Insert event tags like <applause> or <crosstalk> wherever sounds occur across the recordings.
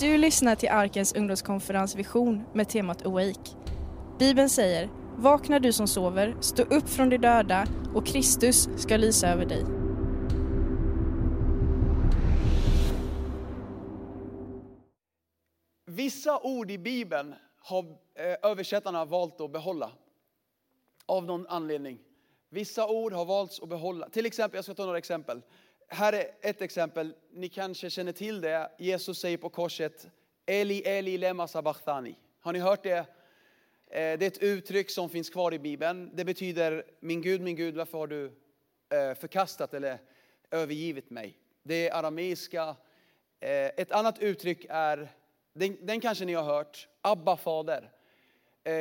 Du lyssnar till Arkens ungdomskonferens Vision med temat Awake. Bibeln säger Vakna du som sover, stå upp från de döda och Kristus ska lysa över dig. Vissa ord i Bibeln har eh, översättarna valt att behålla. Av någon anledning. Vissa ord har valts att behålla. Till exempel, jag ska ta några exempel. Här är ett exempel, ni kanske känner till det. Jesus säger på korset, Eli, Eli, lema sabachthani. Har ni hört det? Eh, det är ett uttryck som finns kvar i Bibeln. Det betyder, min Gud, min Gud, varför har du eh, förkastat eller övergivit mig? Det är arameiska. Eh, ett annat uttryck är, den, den kanske ni har hört, Abba fader.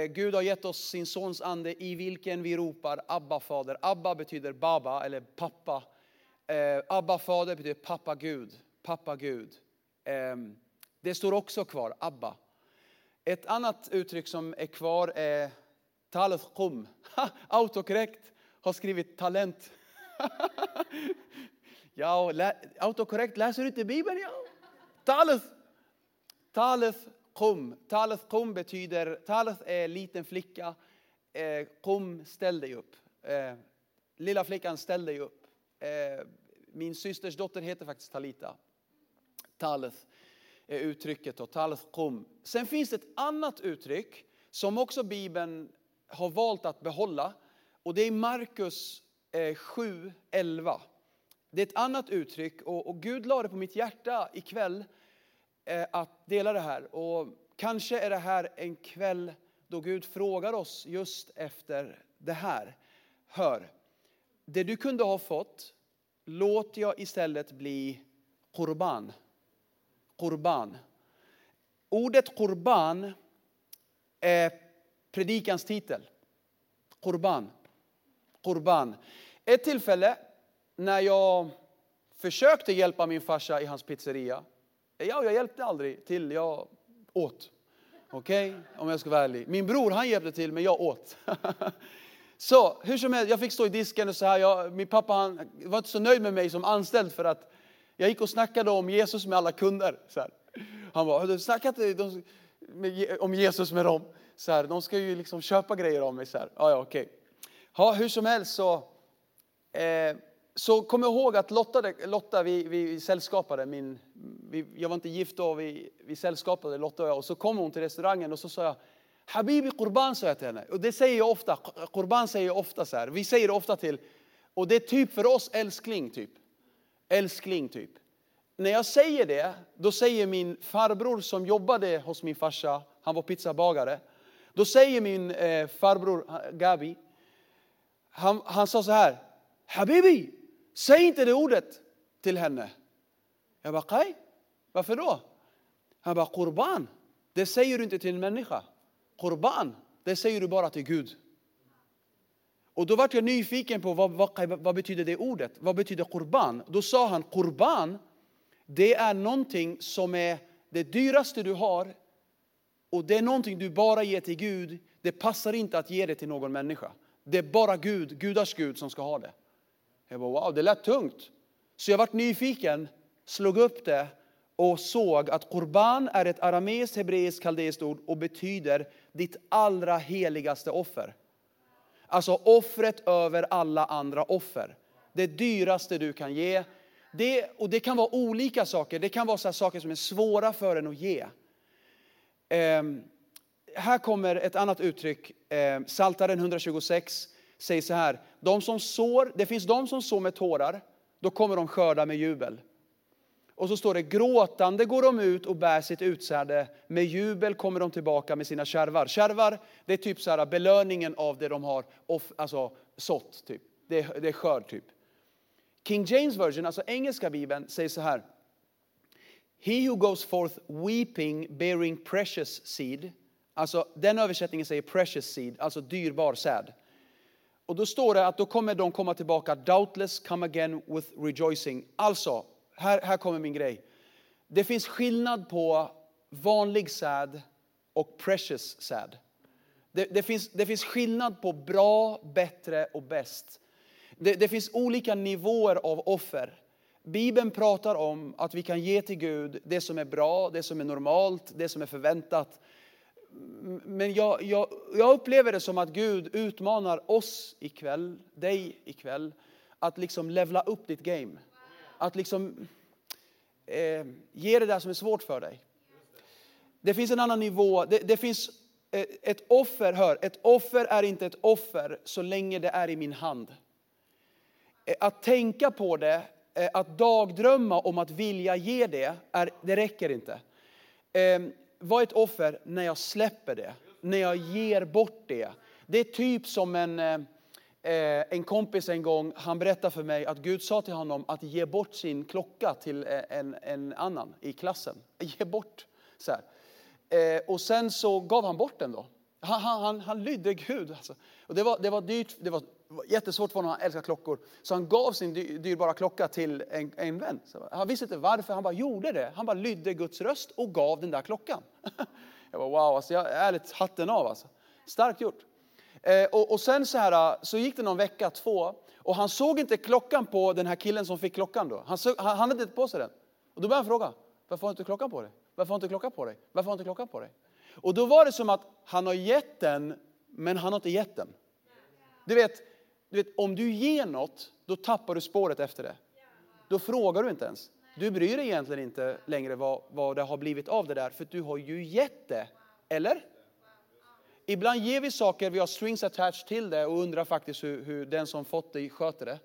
Gud har gett oss sin sons ande i vilken vi ropar Abba fader. Abba betyder baba eller pappa. Eh, Abba fader betyder pappa Gud. Pappa Gud. Eh, det står också kvar, Abba. Ett annat uttryck som är kvar är taleth. Autokorrekt har skrivit talent. <laughs> ja, lä, autokorrekt läser du inte Bibeln? Ja. Taleth. Taleth qum. Taleth qum betyder, taleth är liten flicka. Eh, qum, ställ dig upp. Eh, lilla flickan, ställ dig upp. Eh, min systers dotter heter faktiskt Talita. Talith är uttrycket och Talith kum. Sen finns det ett annat uttryck som också Bibeln har valt att behålla. Och det är Markus eh, 7.11. Det är ett annat uttryck och, och Gud la det på mitt hjärta ikväll eh, att dela det här. Och kanske är det här en kväll då Gud frågar oss just efter det här. Hör, det du kunde ha fått låt jag istället bli kurban. Korban. Ordet kurban är predikans titel. Kurban. Kurban. Ett tillfälle när jag försökte hjälpa min farsa i hans pizzeria. Ja, jag hjälpte aldrig till, jag åt. Okej, okay? om jag ska vara ärlig. Min bror han hjälpte till, men jag åt. <laughs> Så hur som helst, jag fick stå i disken och så här. Jag, min pappa han var inte så nöjd med mig som anställd för att jag gick och snackade om Jesus med alla kunder. Så här. Han bara, har du snackat om Jesus med dem? Så här, de ska ju liksom köpa grejer av mig. Så här. Ja, ja, okej. Ja, hur som helst så, eh, så kom jag ihåg att Lotta, Lotta vi, vi sällskapade, min, vi, jag var inte gift då, vi, vi sällskapade Lotta och jag. Och så kom hon till restaurangen och så sa jag, Habibi Qurban sa jag till henne. Och det säger jag ofta. Qurban säger jag ofta så här. Vi säger det ofta till. Och det är typ för oss älskling typ. Älskling typ. När jag säger det, då säger min farbror som jobbade hos min farsa, han var pizzabagare. Då säger min eh, farbror Gabi, han, han sa så här. Habibi, säg inte det ordet till henne. Jag bara, kaj? Varför då? Han bara, Qurban, det säger du inte till en människa. Korban, det säger du bara till Gud. Och då var jag nyfiken på vad, vad, vad betyder det ordet? Vad betyder korban? Då sa han korban, det är någonting som är det dyraste du har och det är någonting du bara ger till Gud. Det passar inte att ge det till någon människa. Det är bara Gud, gudars Gud som ska ha det. Jag bara, wow, det lät tungt. Så jag vart nyfiken, slog upp det och såg att korban är ett arameiskt, hebreiskt, kaldeiskt ord och betyder ditt allra heligaste offer. Alltså offret över alla andra offer. Det dyraste du kan ge. Det, och det kan vara olika saker. Det kan vara så saker som är svåra för en att ge. Eh, här kommer ett annat uttryck. Eh, Saltaren 126 säger så här. De som sår, det finns de som sår med tårar. Då kommer de skörda med jubel. Och så står det gråtande går de ut och bär sitt utsäde. Med jubel kommer de tillbaka med sina kärvar. Kärvar, det är typ så här belöningen av det de har off, alltså, sått. Typ. Det, är, det är skörd typ. King James version, alltså engelska bibeln, säger så här. He who goes forth weeping bearing precious seed. Alltså den översättningen säger precious seed, alltså dyrbar säd. Och då står det att då kommer de komma tillbaka, doubtless come again with rejoicing. Alltså, här, här kommer min grej. Det finns skillnad på vanlig säd och precious säd. Det, det, finns, det finns skillnad på bra, bättre och bäst. Det, det finns olika nivåer av offer. Bibeln pratar om att vi kan ge till Gud det som är bra, det som är normalt, det som är förväntat. Men jag, jag, jag upplever det som att Gud utmanar oss ikväll, dig ikväll, att liksom levla upp ditt game. Att liksom eh, ge det där som är svårt för dig. Det finns en annan nivå. Det, det finns eh, ett offer, hör, ett offer är inte ett offer så länge det är i min hand. Eh, att tänka på det, eh, att dagdrömma om att vilja ge det, är, det räcker inte. Ehm, Vad är ett offer? När jag släpper det, när jag ger bort det. Det är typ som en Eh, Eh, en kompis en gång, han berättade för mig att Gud sa till honom att ge bort sin klocka till eh, en, en annan i klassen. <laughs> Ge bort. Så eh, och sen så gav han bort den då. Han, han, han lydde Gud. Alltså. Och det, var, det var dyrt, det var jättesvårt för honom, han älskar klockor. Så han gav sin dyrbara klocka till en, en vän. Så han visste inte varför, han bara gjorde det. Han bara lydde Guds röst och gav den där klockan. <laughs> Jag bara wow, alltså, jag, ärligt hatten av alltså. Starkt gjort. Eh, och, och, sen så, här, eh, så gick det någon vecka, två, och han såg inte klockan på den här killen som fick klockan då. Han, såg, han, han hade inte på sig den. Och då började han fråga, varför har du inte klockan på dig? Varför har du inte klockan på dig? Varför har du inte klockan på dig? Och då var det som att han har gett den, men han har inte gett den. Du vet, du vet, om du ger något, då tappar du spåret efter det. Då frågar du inte ens. Du bryr dig egentligen inte längre vad, vad det har blivit av det där, för du har ju gett det. Eller? Ibland ger vi saker, vi har strings attached till det och undrar faktiskt hur, hur den som fått det sköter det.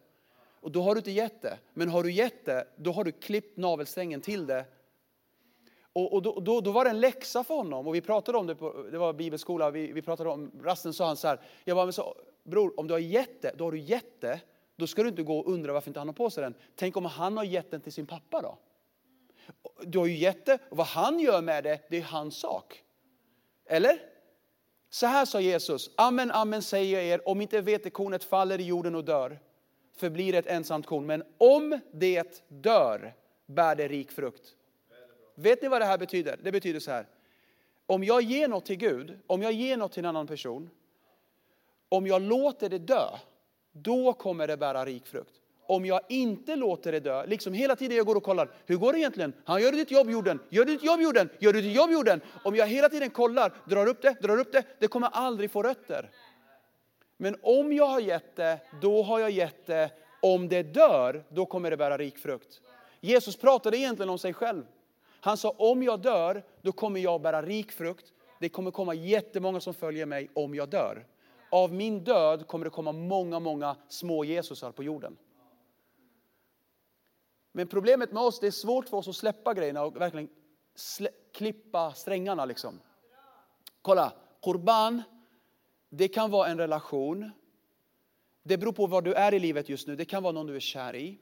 Och då har du inte gett det. Men har du gett det, då har du klippt navelsträngen till det. Och, och då, då, då, var det en läxa för honom. Och vi pratade om det, på, det var bibelskola, vi, vi pratade om, rasten sa han så här, jag bara, men så, bror om du har gett det, då har du gett det. Då ska du inte gå och undra varför inte han har på sig den. Tänk om han har gett den till sin pappa då? Du har ju gett det, och vad han gör med det, det är hans sak. Eller? Så här sa Jesus, amen, amen säger jag er, om inte vetekornet faller i jorden och dör, förblir det ett ensamt korn. Men om det dör, bär det rik frukt. Vet ni vad det här betyder? Det betyder så här, om jag ger något till Gud, om jag ger något till en annan person, om jag låter det dö, då kommer det bära rik frukt om jag inte låter det dö, liksom hela tiden jag går och kollar, hur går det egentligen? Han gör ditt jobb jorden, gör ditt jobb jorden, gör du ditt jobb jorden. Om jag hela tiden kollar, drar upp det, drar upp det, det kommer aldrig få rötter. Men om jag har gett det, då har jag gett det. Om det dör, då kommer det bära rik frukt. Jesus pratade egentligen om sig själv. Han sa, om jag dör, då kommer jag bära rik frukt. Det kommer komma jättemånga som följer mig om jag dör. Av min död kommer det komma många, många små Jesusar på jorden. Men problemet med oss, det är svårt för oss att släppa grejerna och verkligen klippa strängarna. Liksom. Kolla, korban, det kan vara en relation. Det beror på var du är i livet just nu. Det kan vara någon du är kär i.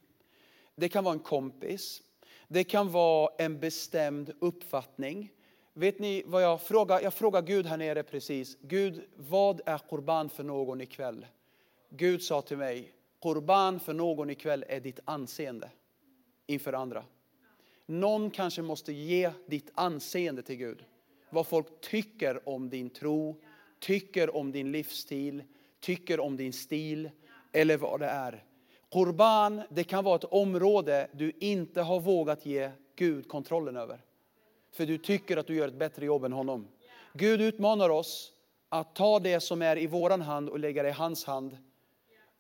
Det kan vara en kompis. Det kan vara en bestämd uppfattning. Vet ni vad jag frågar? Jag frågar Gud här nere precis. Gud, vad är korban för någon ikväll? Gud sa till mig, korban för någon ikväll är ditt anseende inför andra. Någon kanske måste ge ditt anseende till Gud. Vad folk tycker om din tro, tycker om din livsstil, tycker om din stil eller vad det är. Korban, det kan vara ett område du inte har vågat ge Gud kontrollen över. För du tycker att du gör ett bättre jobb än honom. Gud utmanar oss att ta det som är i våran hand och lägga det i hans hand.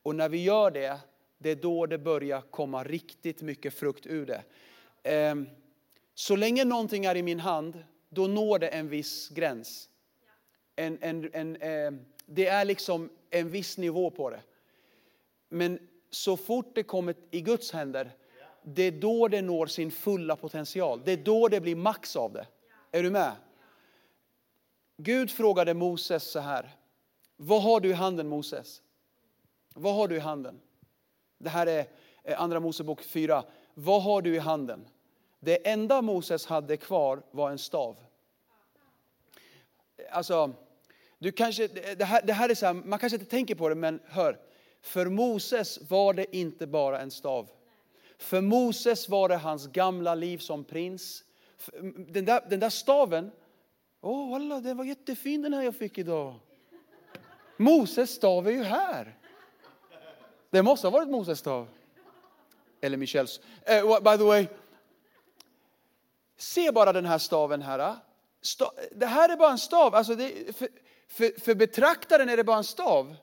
Och när vi gör det det är då det börjar komma riktigt mycket frukt ur det. Ehm, så länge någonting är i min hand, då når det en viss gräns. En, en, en, ehm, det är liksom en viss nivå på det. Men så fort det kommer i Guds händer, det är då det når sin fulla potential. Det är då det blir max av det. Är du med? Gud frågade Moses så här. Vad har du i handen Moses? Vad har du i handen? Det här är eh, Andra Mosebok 4. Vad har du i handen? Det enda Moses hade kvar var en stav. Alltså, du kanske, det, här, det här är så här, man kanske inte tänker på det, men hör. För Moses var det inte bara en stav. För Moses var det hans gamla liv som prins. Den där, den där staven, åh oh, alla, den var jättefin den här jag fick idag. Moses stav är ju här. Det måste ha varit Moses stav. Eller Michels. Uh, by the way. Se bara den här staven här. Ah. Sta, det här är bara en stav. Alltså det, för, för, för betraktaren är det bara en stav.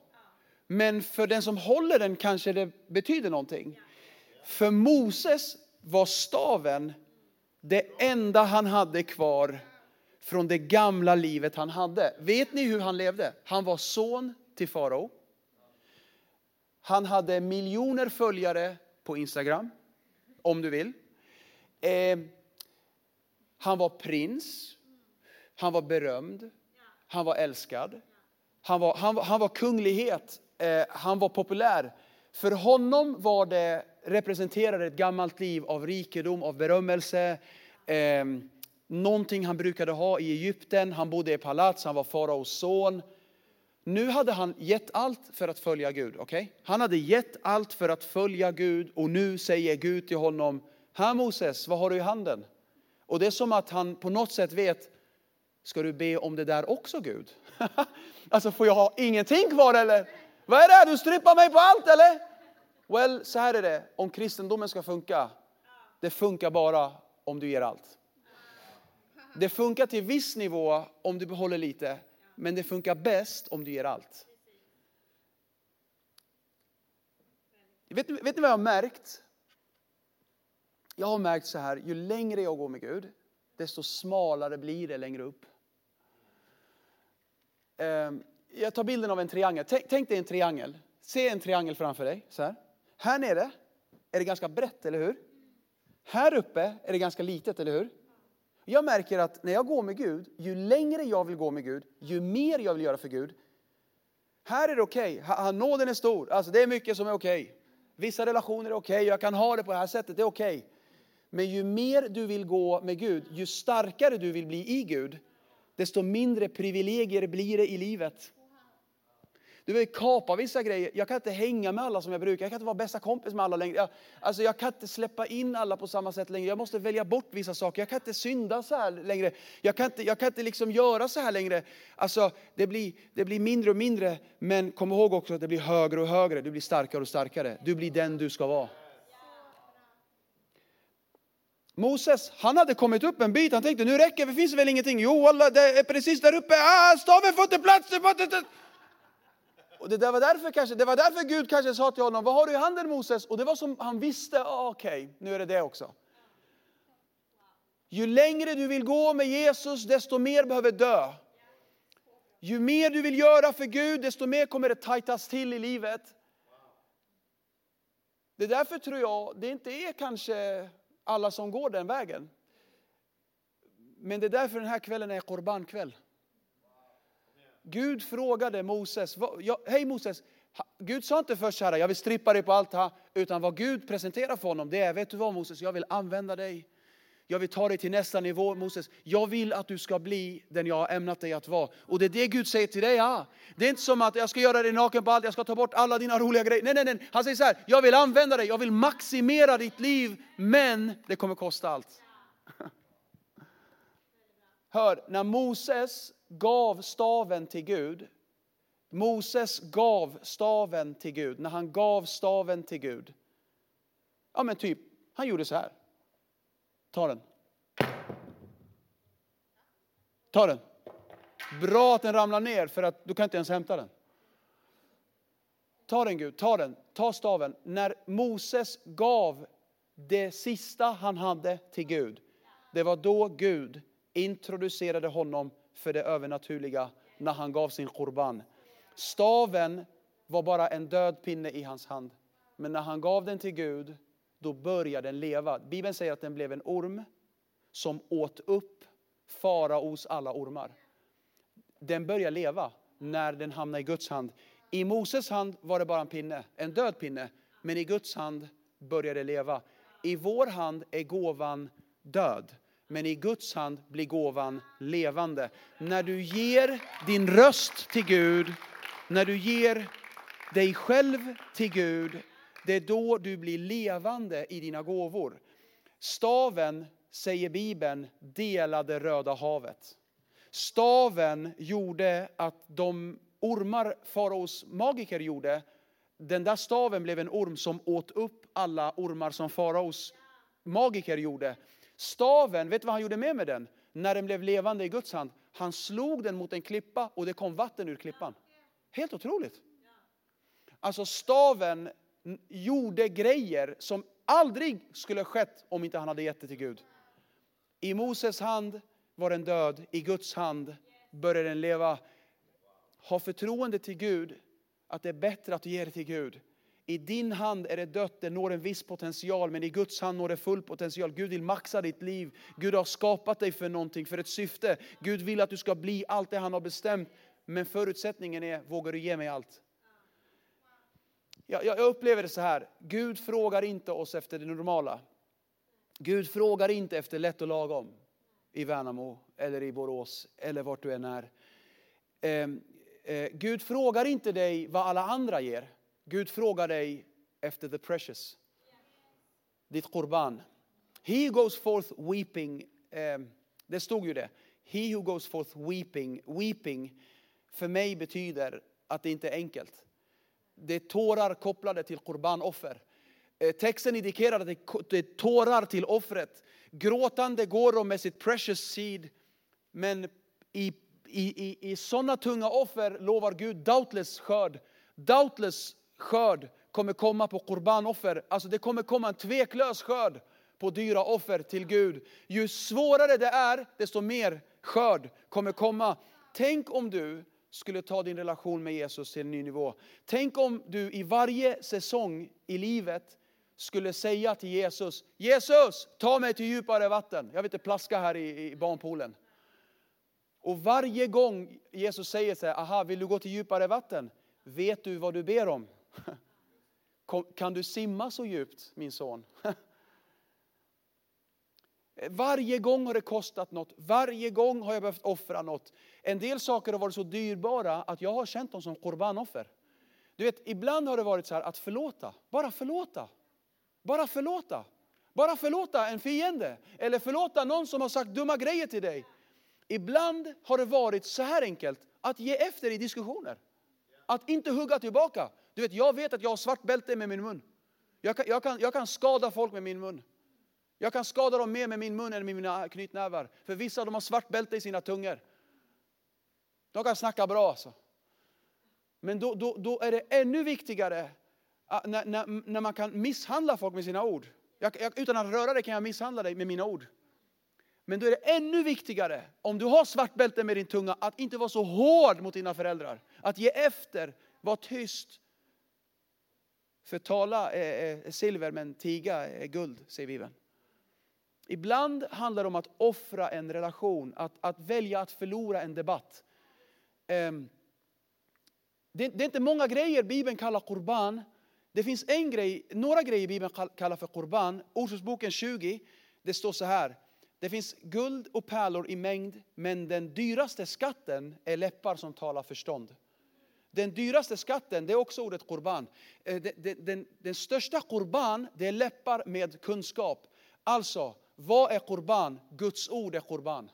Men för den som håller den kanske det betyder någonting. För Moses var staven det enda han hade kvar från det gamla livet han hade. Vet ni hur han levde? Han var son till farao. Han hade miljoner följare på Instagram, om du vill. Eh, han var prins, han var berömd, han var älskad. Han var, han, han var kunglighet, eh, han var populär. För honom var det representerade ett gammalt liv av rikedom, av berömmelse. Eh, någonting han brukade ha i Egypten. Han bodde i palats, han var faraos son. Nu hade han gett allt för att följa Gud. Okay? Han hade gett allt för att följa Gud och nu säger Gud till honom, här Moses, vad har du i handen? Och det är som att han på något sätt vet, ska du be om det där också Gud? <laughs> alltså får jag ha ingenting kvar eller? Vad är det? här? Du strippar mig på allt eller? Well, så här är det, om kristendomen ska funka, det funkar bara om du ger allt. Det funkar till viss nivå om du behåller lite, men det funkar bäst om du ger allt. Vet, vet ni vad jag har märkt? Jag har märkt så här, ju längre jag går med Gud, desto smalare blir det längre upp. Ehm, jag tar bilden av en triangel. Tänk, tänk dig en triangel. Se en triangel framför dig. Så här. här nere är det ganska brett, eller hur? Här uppe är det ganska litet, eller hur? Jag märker att när jag går med Gud, ju längre jag vill gå med Gud, ju mer jag vill göra för Gud. Här är det okej, okay. nåden är stor, alltså det är mycket som är okej. Okay. Vissa relationer är okej, okay. jag kan ha det på det här sättet, det är okej. Men ju mer du vill gå med Gud, ju starkare du vill bli i Gud, desto mindre privilegier blir det i livet. Du vill kapa vissa grejer. Jag kan inte hänga med alla som jag brukar. Jag kan inte vara bästa kompis med alla längre. Jag, alltså jag kan inte släppa in alla på samma sätt längre. Jag måste välja bort vissa saker. Jag kan inte synda så här längre. Jag kan inte, jag kan inte liksom göra så här längre. Alltså det blir, det blir mindre och mindre. Men kom ihåg också att det blir högre och högre. Du blir starkare och starkare. Du blir den du ska vara. Moses, han hade kommit upp en bit. Han tänkte nu räcker det, finns väl ingenting. Jo, alla, det är precis där uppe. Ah, staven får inte plats. Och det, var därför kanske, det var därför Gud kanske sa till honom, vad har du i handen Moses? Och det var som han visste, ah, okej, okay, nu är det det också. Ju längre du vill gå med Jesus, desto mer behöver dö. Ju mer du vill göra för Gud, desto mer kommer det tajtas till i livet. Det är därför tror jag, det inte är kanske alla som går den vägen. Men det är därför den här kvällen är korbankväll. Gud frågade Moses, hej Moses, Gud sa inte först så här, jag vill strippa dig på allt här, utan vad Gud presenterar för honom, det är, vet du vad Moses, jag vill använda dig. Jag vill ta dig till nästa nivå Moses. Jag vill att du ska bli den jag har ämnat dig att vara. Och det är det Gud säger till dig. Ja. Det är inte som att jag ska göra dig naken på allt, jag ska ta bort alla dina roliga grejer. Nej, nej, nej. Han säger så här, jag vill använda dig, jag vill maximera ditt liv, men det kommer kosta allt. <laughs> Hör, när Moses gav staven till Gud, Moses gav staven till Gud, när han gav staven till Gud. Ja men typ, han gjorde så här. Ta den. Ta den. Bra att den ramlar ner för att du kan inte ens hämta den. Ta den Gud, ta den, ta staven. När Moses gav det sista han hade till Gud, det var då Gud introducerade honom för det övernaturliga när han gav sin korban. Staven var bara en död pinne i hans hand. Men när han gav den till Gud, då började den leva. Bibeln säger att den blev en orm som åt upp faraos alla ormar. Den började leva när den hamnade i Guds hand. I Moses hand var det bara en pinne, en död pinne. Men i Guds hand började det leva. I vår hand är gåvan död men i Guds hand blir gåvan levande. När du ger din röst till Gud, när du ger dig själv till Gud, det är då du blir levande i dina gåvor. Staven, säger Bibeln, delade Röda havet. Staven gjorde att de ormar faraos magiker gjorde, den där staven blev en orm som åt upp alla ormar som faraos magiker gjorde. Staven, vet du vad han gjorde med med den? När den blev levande i Guds hand. Han slog den mot en klippa och det kom vatten ur klippan. Helt otroligt. Alltså staven gjorde grejer som aldrig skulle skett om inte han hade gett det till Gud. I Moses hand var den död, i Guds hand började den leva. Ha förtroende till Gud, att det är bättre att du ger det till Gud. I din hand är det dött, det når en viss potential, men i Guds hand når det full potential. Gud vill maxa ditt liv. Gud har skapat dig för någonting, för ett syfte. Gud vill att du ska bli allt det han har bestämt. Men förutsättningen är, vågar du ge mig allt? Jag, jag, upplever det så här, Gud frågar inte oss efter det normala. Gud frågar inte efter lätt och lagom i Värnamo eller i Borås eller vart du än är. Eh, eh, Gud frågar inte dig vad alla andra ger. Gud frågar dig efter the precious. Ditt korban. He goes forth weeping. Um, det stod ju det. He who goes forth weeping. Weeping för mig betyder att det inte är enkelt. Det är tårar kopplade till korbanoffer. Eh, texten indikerar att det är tårar till offret. Gråtande går de med sitt precious seed. Men i, i, i, i sådana tunga offer lovar Gud doubtless skörd. Doubtless skörd kommer komma på korbanoffer. Alltså det kommer komma en tveklös skörd på dyra offer till Gud. Ju svårare det är, desto mer skörd kommer komma. Tänk om du skulle ta din relation med Jesus till en ny nivå. Tänk om du i varje säsong i livet skulle säga till Jesus, Jesus, ta mig till djupare vatten. Jag vill inte plaska här i, i barnpoolen. Och varje gång Jesus säger så här, aha, vill du gå till djupare vatten? Vet du vad du ber om? Kan du simma så djupt, min son? Varje gång har det kostat något, varje gång har jag behövt offra något. En del saker har varit så dyrbara att jag har känt dem som korbanoffer. Du vet, ibland har det varit så här att förlåta, bara förlåta. Bara förlåta. Bara förlåta en fiende. Eller förlåta någon som har sagt dumma grejer till dig. Ibland har det varit så här enkelt, att ge efter i diskussioner. Att inte hugga tillbaka. Du vet, jag vet att jag har svart bälte med min mun. Jag kan, jag, kan, jag kan skada folk med min mun. Jag kan skada dem mer med min mun än med mina knytnävar. För vissa de har svart bälte i sina tungor. De kan snacka bra alltså. Men då, då, då är det ännu viktigare ah, när, när, när, man kan misshandla folk med sina ord. Jag, jag, utan att röra dig kan jag misshandla dig med mina ord. Men då är det ännu viktigare, om du har svart bälte med din tunga, att inte vara så hård mot dina föräldrar. Att ge efter, vara tyst. För tala är, silver men tiga är guld, säger Bibeln. Ibland handlar det om att offra en relation, att, att välja att förlora en debatt. Ehm, det, det, är inte många grejer Bibeln kallar korban. Det finns en grej, några grejer Bibeln kallar för korban. Ordspråksboken 20, det står så här. Det finns guld och pärlor i mängd, men den dyraste skatten är läppar som talar förstånd. Den dyraste skatten, det är också ordet korban. Eh, den, den, den största korban, det är läppar med kunskap. Alltså, vad är korban? Guds ord är korban.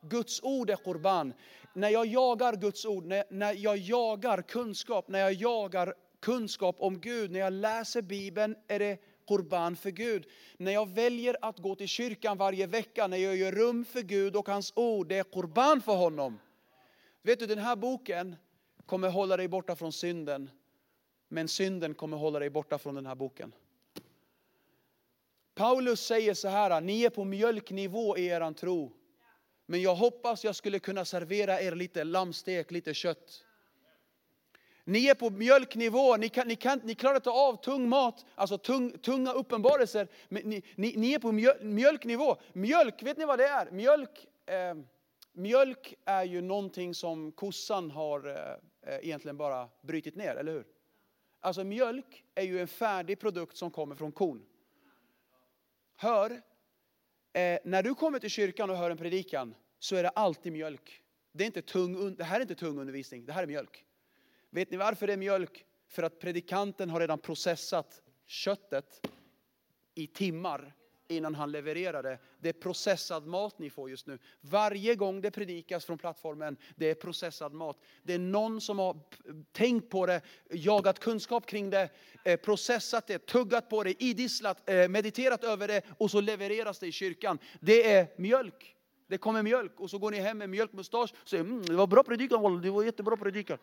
Guds ord är korban. När jag jagar Guds ord, när, när jag jagar kunskap, när jag jagar kunskap om Gud, när jag läser Bibeln är det korban för Gud. När jag väljer att gå till kyrkan varje vecka, när jag gör rum för Gud och hans ord, det är korban för honom. Vet du, den här boken kommer hålla dig borta från synden, men synden kommer hålla dig borta från den här boken. Paulus säger så här, ni är på mjölknivå i er tro. Men jag hoppas jag skulle kunna servera er lite lammstek, lite kött. Ni är på mjölknivå, ni, kan, ni, kan, ni klarar inte av tung mat, alltså tung, tunga uppenbarelser. Men ni, ni, ni, är på mjölknivå. Mjölk, vet ni vad det är? Mjölk, eh, mjölk är ju någonting som kossan har eh, Eh, egentligen bara brutit ner, eller hur? Alltså mjölk är ju en färdig produkt som kommer från kon. Hör, eh, när du kommer till kyrkan och hör en predikan så är det alltid mjölk. Det, är inte tung, det här är inte tung undervisning, det här är mjölk. Vet ni varför det är mjölk? För att predikanten har redan processat köttet i timmar innan han levererade. det. Är processad mat ni får just nu. Varje gång det predikas från plattformen, det är processad mat. Det är någon som har tänkt på det, jagat kunskap kring det, eh, processat det, tuggat på det, idisslat, eh, mediterat över det och så levereras det i kyrkan. Det är mjölk. Det kommer mjölk och så går ni hem med mjölkmustasch och säger mm, det var bra predikan, det var jättebra predikan.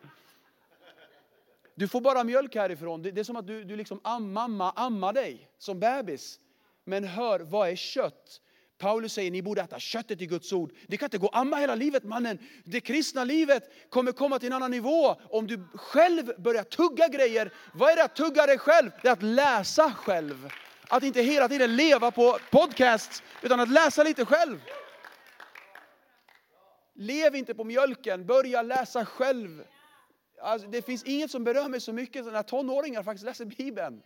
Du får bara mjölk härifrån. Det är som att du, du liksom am, amma ammar dig som bebis. Men hör, vad är kött? Paulus säger ni borde äta köttet i Guds ord. Det kan inte gå amma hela livet mannen. Det kristna livet kommer komma till en annan nivå om du själv börjar tugga grejer. Vad är det att tugga dig själv? Det är att läsa själv. Att inte hela tiden leva på podcasts, utan att läsa lite själv. Lev inte på mjölken, börja läsa själv. Alltså, det finns inget som berör mig så mycket som när tonåringar faktiskt läser Bibeln.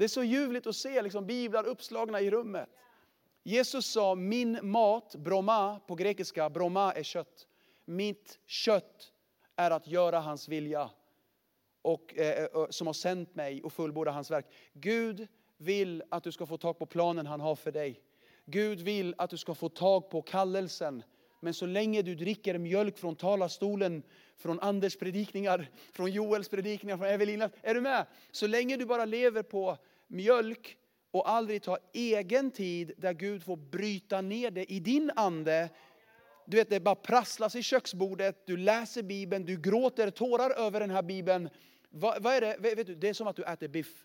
Det är så ljuvligt att se liksom, biblar uppslagna i rummet. Jesus sa min mat, broma på grekiska, broma är kött. Mitt kött är att göra hans vilja. Och, eh, eh som har sänt mig och fullborda hans verk. Gud vill att du ska få tag på planen han har för dig. Gud vill att du ska få tag på kallelsen. Men så länge du dricker mjölk från talarstolen från Anders predikningar, från Joels predikningar, från Evelinas. Är du med? Så länge du bara lever på mjölk och aldrig ta egen tid där Gud får bryta ner det i din ande. Du vet, det bara prasslas i köksbordet, du läser Bibeln, du gråter tårar över den här Bibeln. Vad, vad är det? Vet du, det är som att du äter biff.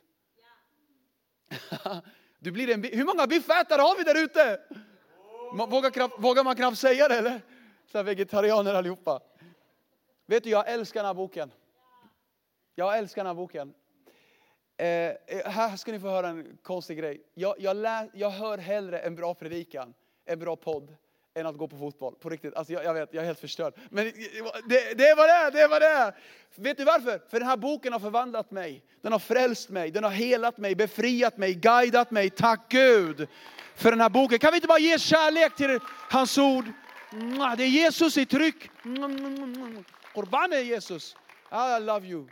<laughs> du blir en, hur många biffätare har vi där ute? Vågar, vågar man knappt säga det eller? Så vegetarianer allihopa. Vet du, jag älskar den här boken. Jag älskar den här boken. Eh, eh, här ska ni få höra en konstig grej. Jag, jag, lä, jag hör hellre en bra predikan, en bra podd, än att gå på fotboll. På riktigt, alltså jag, jag vet, jag är helt förstörd. Men eh, det, det är vad det är, det det. Vet du varför? För den här boken har förvandlat mig. Den har frälst mig, den har helat mig, befriat mig, guidat mig. Tack Gud för den här boken. Kan vi inte bara ge kärlek till hans ord? Det är Jesus i tryck. Korban är Jesus. Ah, I love you.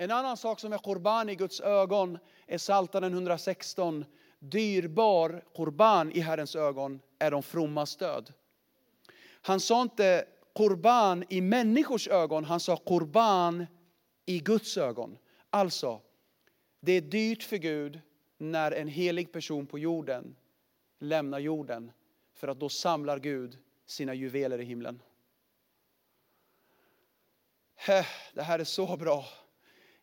En annan sak som är Korban i Guds ögon är Psaltaren 116. Dyrbar Korban i Herrens ögon är de frommas död. Han sa inte Korban i människors ögon, han sa Korban i Guds ögon. Alltså, det är dyrt för Gud när en helig person på jorden lämnar jorden. För att då samlar Gud sina juveler i himlen. Det här är så bra.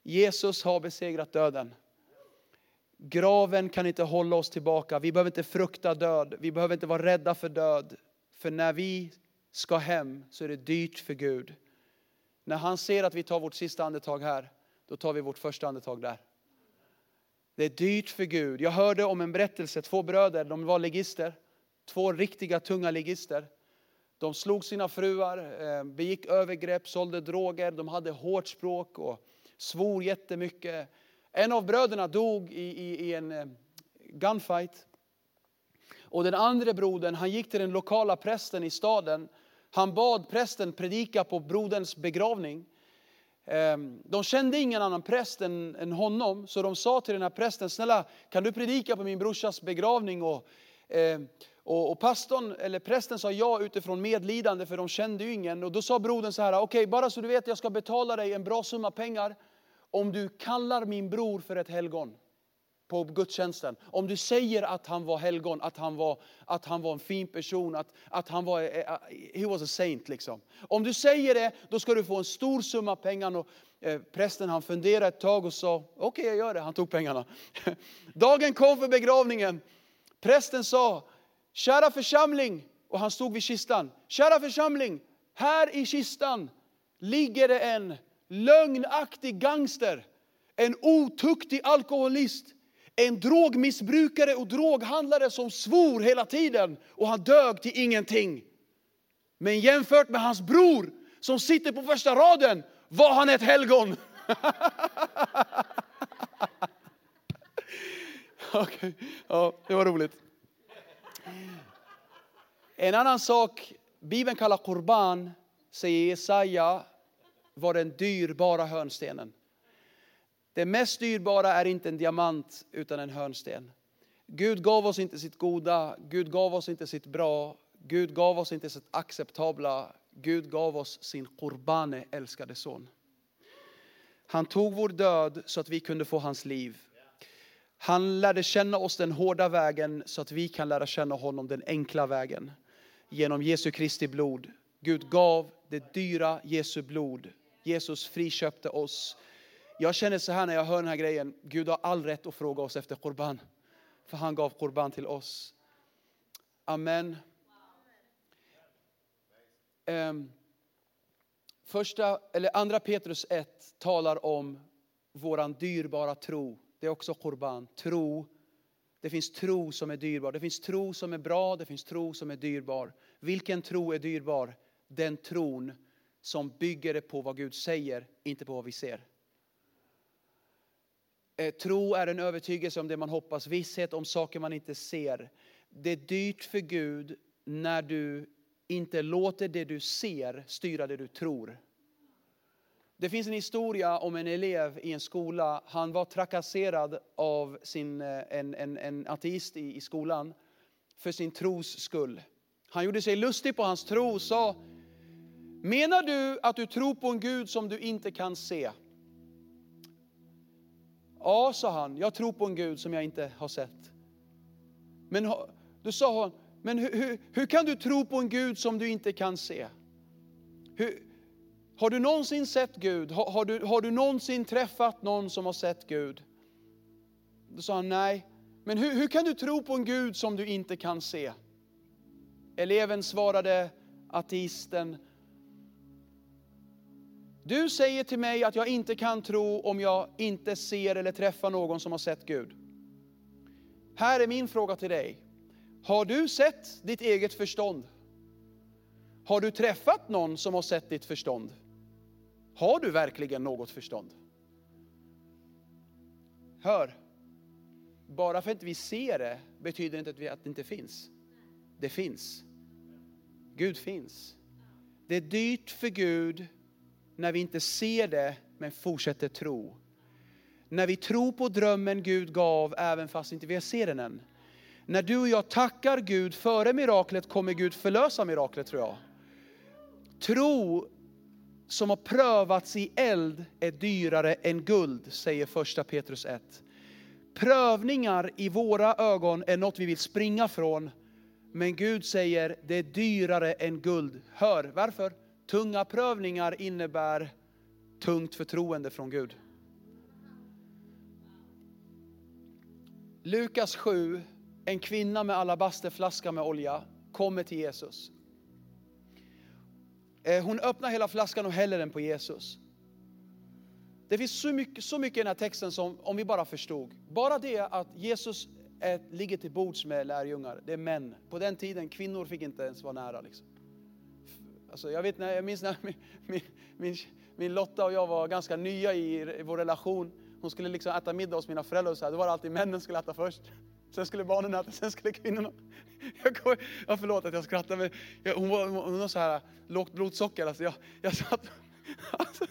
Jesus har besegrat döden. Graven kan inte hålla oss tillbaka. Vi behöver inte frukta död. Vi behöver inte vara rädda för död. För när vi ska hem så är det dyrt för Gud. När han ser att vi tar vårt sista andetag här, då tar vi vårt första andetag där. Det är dyrt för Gud. Jag hörde om en berättelse, två bröder, de var legister. Två riktiga tunga legister. De slog sina fruar, eh, begick övergrepp, sålde droger, de hade hårt språk och svor jättemycket. En av bröderna dog i, i, i en eh, gunfight. Och den andra brodern, han gick till den lokala prästen i staden. Han bad prästen predika på broderns begravning. Ehm, de kände ingen annan präst än, än honom, så de sa till den här prästen, snälla kan du predika på min brorsas begravning? Och, eh, och, och pastorn, eller prästen sa ja utifrån medlidande för de kände ju ingen. Och då sa brodern så här, okej okay, bara så du vet jag ska betala dig en bra summa pengar om du kallar min bror för ett helgon på gudstjänsten. Om du säger att han var helgon, att han var, att han var en fin person, att, att han var, eh, eh, he was a saint liksom. Om du säger det, då ska du få en stor summa pengar. Och, eh, prästen han funderade ett tag och sa, okej okay, jag gör det. Han tog pengarna. <laughs> Dagen kom för begravningen. Prästen sa, kära församling, och han stod vid kistan. Kära församling, här i kistan ligger det en lögnaktig gangster, en otuktig alkoholist, en drogmissbrukare och droghandlare som svor hela tiden och han dög till ingenting. Men jämfört med hans bror som sitter på första raden var han ett helgon. <laughs> okay. Ja, det var roligt. En annan sak Bibeln kallar korban, säger Jesaja, var den dyrbara hörnstenen. Det mest dyrbara är inte en diamant utan en hörnsten. Gud gav oss inte sitt goda, Gud gav oss inte sitt bra, Gud gav oss inte sitt acceptabla, Gud gav oss sin korbane älskade son. Han tog vår död så att vi kunde få hans liv. Han lärde känna oss den hårda vägen så att vi kan lära känna honom den enkla vägen. Genom Jesu Kristi blod. Gud gav det dyra Jesu blod. Jesus friköpte oss. Jag känner så här när jag hör den här grejen. Gud har all rätt att fråga oss efter korban. För han gav korban till oss. Amen. Um, första, eller andra Petrus 1 talar om våran dyrbara tro. Det är också korban. Tro. Det finns tro som är dyrbar. Det finns tro som är bra, det finns tro som är dyrbar. Vilken tro är dyrbar? Den tron som bygger det på vad Gud säger, inte på vad vi ser. Eh, tro är en övertygelse om det man hoppas, visshet om saker man inte ser. Det är dyrt för Gud när du inte låter det du ser styra det du tror. Det finns en historia om en elev i en skola. Han var trakasserad av sin, eh, en, en, en ateist i, i skolan för sin tros skull. Han gjorde sig lustig på hans tro och sa, menar du att du tror på en Gud som du inte kan se? Ja, sa han, jag tror på en Gud som jag inte har sett. Men då sa hon, men hur, hur, hur, kan du tro på en Gud som du inte kan se? Hur, har du någonsin sett Gud? Har, har, du, har du någonsin träffat någon som har sett Gud? Då sa han nej. Men hur, hur kan du tro på en Gud som du inte kan se? Eleven svarade, ateisten, du säger till mig att jag inte kan tro om jag inte ser eller träffar någon som har sett Gud. Här är min fråga till dig. Har du sett ditt eget förstånd? Har du träffat någon som har sett ditt förstånd? Har du verkligen något förstånd? Hör, bara för att vi ser det betyder inte att det inte finns. Det finns. Gud finns. Det är dyrt för Gud när vi inte ser det men fortsätter tro. När vi tror på drömmen Gud gav även fast inte vi ser den än. När du och jag tackar Gud före miraklet kommer Gud förlösa miraklet tror jag. Tro som har prövats i eld är dyrare än guld, säger första Petrus 1. Prövningar i våra ögon är något vi vill springa från, men Gud säger det är dyrare än guld. Hör, varför? Tunga prövningar innebär tungt förtroende från Gud. Lukas 7, en kvinna med alabasterflaska med olja kommer till Jesus. Eh, hon öppnar hela flaskan och häller den på Jesus. Det finns så mycket, så mycket i den här texten som, om vi bara förstod. Bara det att Jesus är, ligger till bords med lärjungar, det är män. På den tiden, kvinnor fick inte ens vara nära. Liksom. Alltså, jag, vet, jag minns när <laughs> min, min, min, min Lotta och jag var ganska nya i, i vår relation. Hon skulle liksom äta middag hos mina föräldrar och så här, då var det alltid männen som skulle äta först. Sen skulle barnen äta, sen skulle kvinnorna. Jag, kom, jag förlåt att jag skrattar men jag, hon var, hon var så här lågt blodsocker. Alltså jag, jag satt, alltså,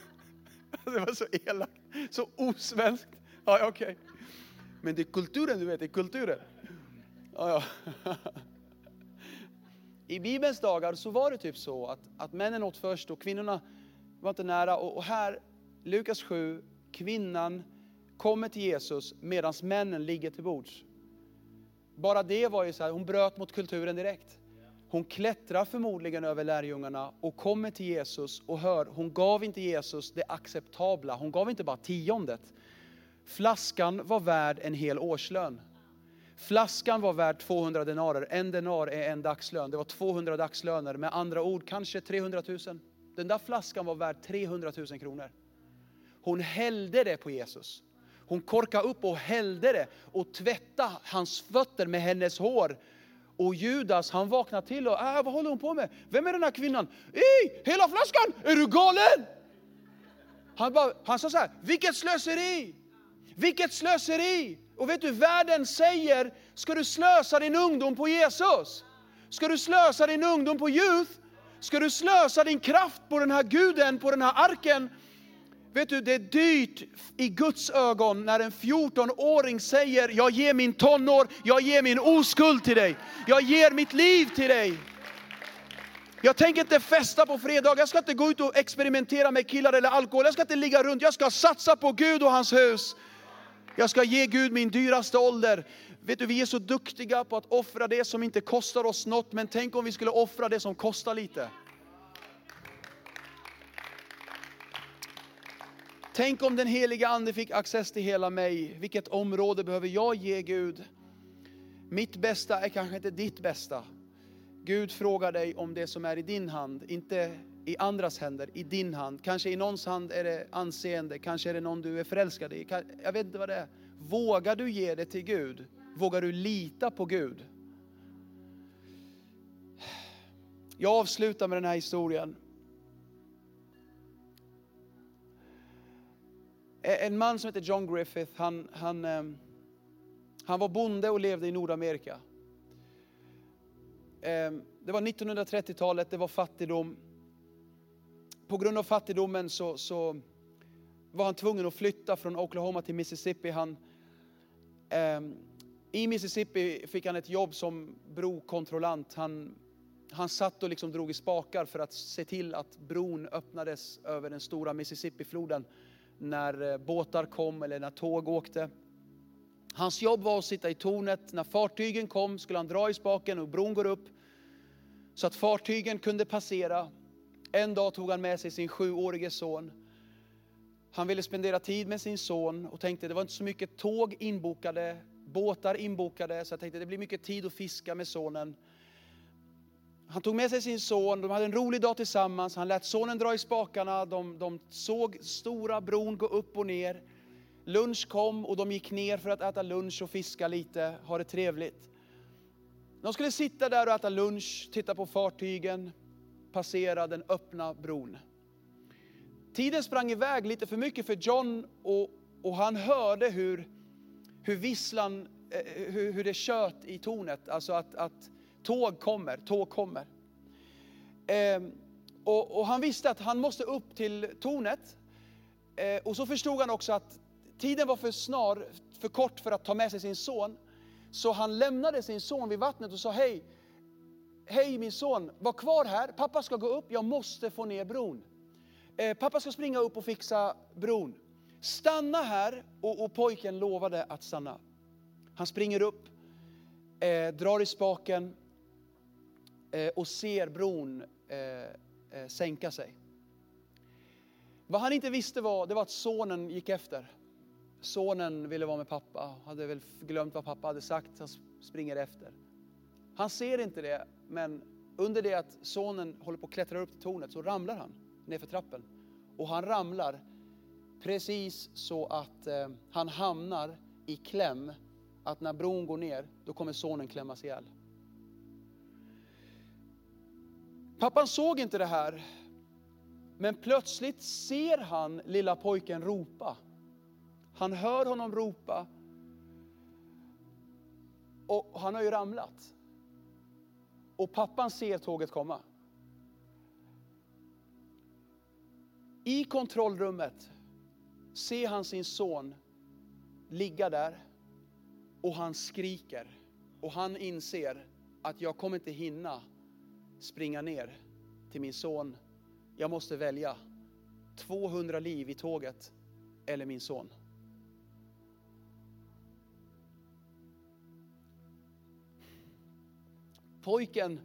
alltså det var så elakt, så osvenskt. Ja, okej. Okay. Men det är kulturen du vet, det är kulturen. Ja, ja. I Bibelns dagar så var det typ så att, att männen åt först och kvinnorna var inte nära. Och, och här, Lukas 7, kvinnan kommer till Jesus medan männen ligger till bords. Bara det var ju så här, hon bröt mot kulturen direkt. Hon klättrar förmodligen över lärjungarna och kommer till Jesus och hör, hon gav inte Jesus det acceptabla, hon gav inte bara tiondet. Flaskan var värd en hel årslön. Flaskan var värd 200 denarer, en denar är en dagslön. Det var 200 dagslöner, med andra ord kanske 300 000. Den där flaskan var värd 300 000 kronor. Hon hällde det på Jesus. Hon korkade upp och hällde det och tvättade hans fötter med hennes hår. Och Judas han vaknade till och, äh, vad håller hon på med? Vem är den här kvinnan? I, hela flaskan! Är du galen? Han, bara, han sa så här, vilket slöseri! Vilket slöseri! Och vet du, världen säger, ska du slösa din ungdom på Jesus? Ska du slösa din ungdom på youth? Ska du slösa din kraft på den här guden, på den här arken? Vet du, det är dyrt i Guds ögon när en 14-åring säger jag ger min tonår, jag ger min oskuld till dig. Jag ger mitt liv till dig. Jag tänker inte festa på fredag, jag ska inte gå ut och experimentera med killar eller alkohol. Jag ska inte ligga runt, jag ska satsa på Gud och hans hus. Jag ska ge Gud min dyraste ålder. Vet du, vi är så duktiga på att offra det som inte kostar oss något, men tänk om vi skulle offra det som kostar lite. Tänk om den heliga ande fick access till hela mig. Vilket område behöver jag ge Gud? Mitt bästa är kanske inte ditt bästa. Gud frågar dig om det som är i din hand, inte i andras händer, i din hand. Kanske i någons hand är det anseende, kanske är det någon du är förälskad i. Jag vet inte vad det är. Vågar du ge det till Gud? Vågar du lita på Gud? Jag avslutar med den här historien. Eh, en man som heter John Griffith, han, han, ehm, han var bonde och levde i Nordamerika. Ehm, det var 1930-talet, det var fattigdom. På grund av fattigdomen så, så, var han tvungen att flytta från Oklahoma till Mississippi. Han, ehm, I Mississippi fick han ett jobb som brokontrollant. Han, han satt och liksom drog i spakar för att se till att bron öppnades över den stora Mississippifloden när eh, båtar kom eller när tåg åkte. Hans jobb var att sitta i tornet. När fartygen kom skulle han dra i spaken och bron går upp så att fartygen kunde passera. En dag tog han med sig sin sjuårige son. Han ville spendera tid med sin son och tänkte det var inte så mycket tåg inbokade, båtar inbokade, så jag tänkte det blir mycket tid att fiska med sonen. Han tog med sig sin son, de hade en rolig dag tillsammans, han lät sonen dra i spakarna, de, de såg stora bron gå upp och ner. Lunch kom och de gick ner för att äta lunch och fiska lite, ha det trevligt. De skulle sitta där och äta lunch, titta på fartygen, passera den öppna bron. Tiden sprang iväg lite för mycket för John och, och han hörde hur, hur visslan, eh, hur, hur det tjöt i tornet, alltså att, att tåg kommer, tåg kommer. Eh, och, och, han visste att han måste upp till tornet. Eh, och så förstod han också att tiden var för snar, för kort för att ta med sig sin son. Så han lämnade sin son vid vattnet och sa hej, hej min son, var kvar här, pappa ska gå upp, jag måste få ner bron. Eh, pappa ska springa upp och fixa bron. Stanna här, och, och pojken lovade att stanna. Han springer upp, eh, drar i spaken Eh, och ser bron eh, eh, sänka sig. Vad han inte visste var, det var att sonen gick efter. Sonen ville vara med pappa, hade väl glömt vad pappa hade sagt, han springer efter. Han ser inte det, men under det att sonen håller på att klättra upp till tornet så ramlar han nerför trappen. Och han ramlar precis så att eh, han hamnar i kläm, att när bron går ner, då kommer sonen klämmas ihjäl. Pappan såg inte det här, men plötsligt ser han lilla pojken ropa. Han hör honom ropa. Och han har ju ramlat. Och pappan ser tåget komma. I kontrollrummet ser han sin son ligga där och han skriker. Och han inser att jag kommer inte hinna springa ner till min son. Jag måste välja 200 liv i tåget eller min son. Pojken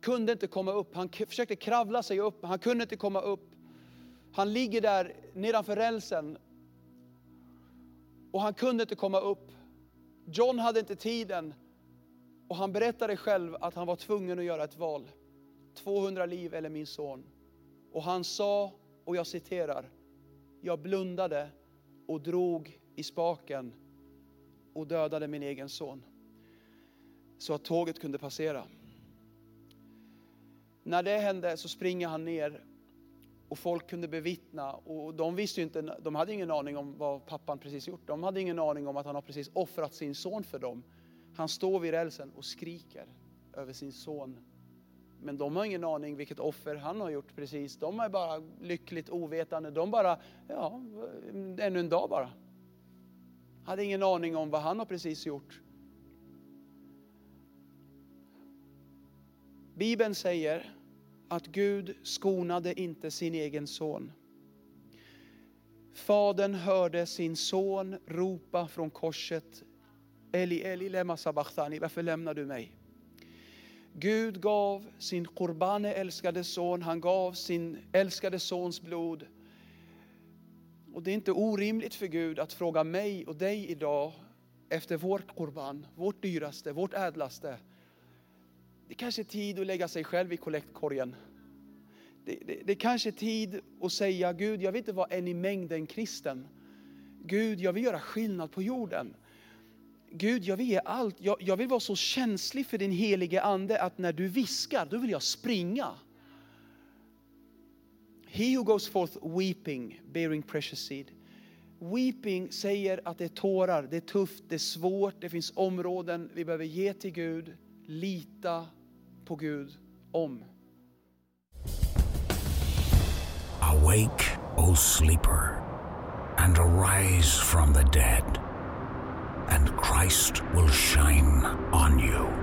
kunde inte komma upp. Han försökte kravla sig upp, han kunde inte komma upp. Han ligger där nedanför rälsen och han kunde inte komma upp. John hade inte tiden och han berättade själv att han var tvungen att göra ett val. 200 liv eller min son. Och han sa, och jag citerar, jag blundade och drog i spaken och dödade min egen son. Så att tåget kunde passera. När det hände så springer han ner och folk kunde bevittna och de visste inte, de hade ingen aning om vad pappan precis gjort. De hade ingen aning om att han har precis offrat sin son för dem. Han står vid rälsen och skriker över sin son Men de har ingen aning vilket offer han har gjort precis. De är bara lyckligt ovetande. De bara, ja, ännu en dag bara. Hade ingen aning om vad han har precis gjort. Bibeln säger att Gud skonade inte sin egen son. Fadern hörde sin son ropa från korset. Eli, Eli, lema sabachthani, varför lämnar du mig? Gud gav sin Korbane älskade son, han gav sin älskade sons blod. Och det är inte orimligt för Gud att fråga mig och dig idag efter vårt Korban, vårt dyraste, vårt ädlaste. Det kanske är tid att lägga sig själv i kollektkorgen. Det, det, det kanske är tid att säga, Gud jag vill inte vara en i mängden kristen. Gud jag vill göra skillnad på jorden. Gud, jag vill ge allt. Jag, jag, vill vara så känslig för din helige Ande att när du viskar, då vill jag springa. He who goes forth weeping, bearing precious seed. Weeping säger att det är tårar, det är tufft, det är svårt, det finns områden vi behöver ge till Gud, lita på Gud om. Awake, O sleeper, and arise from the dead Christ will shine on you.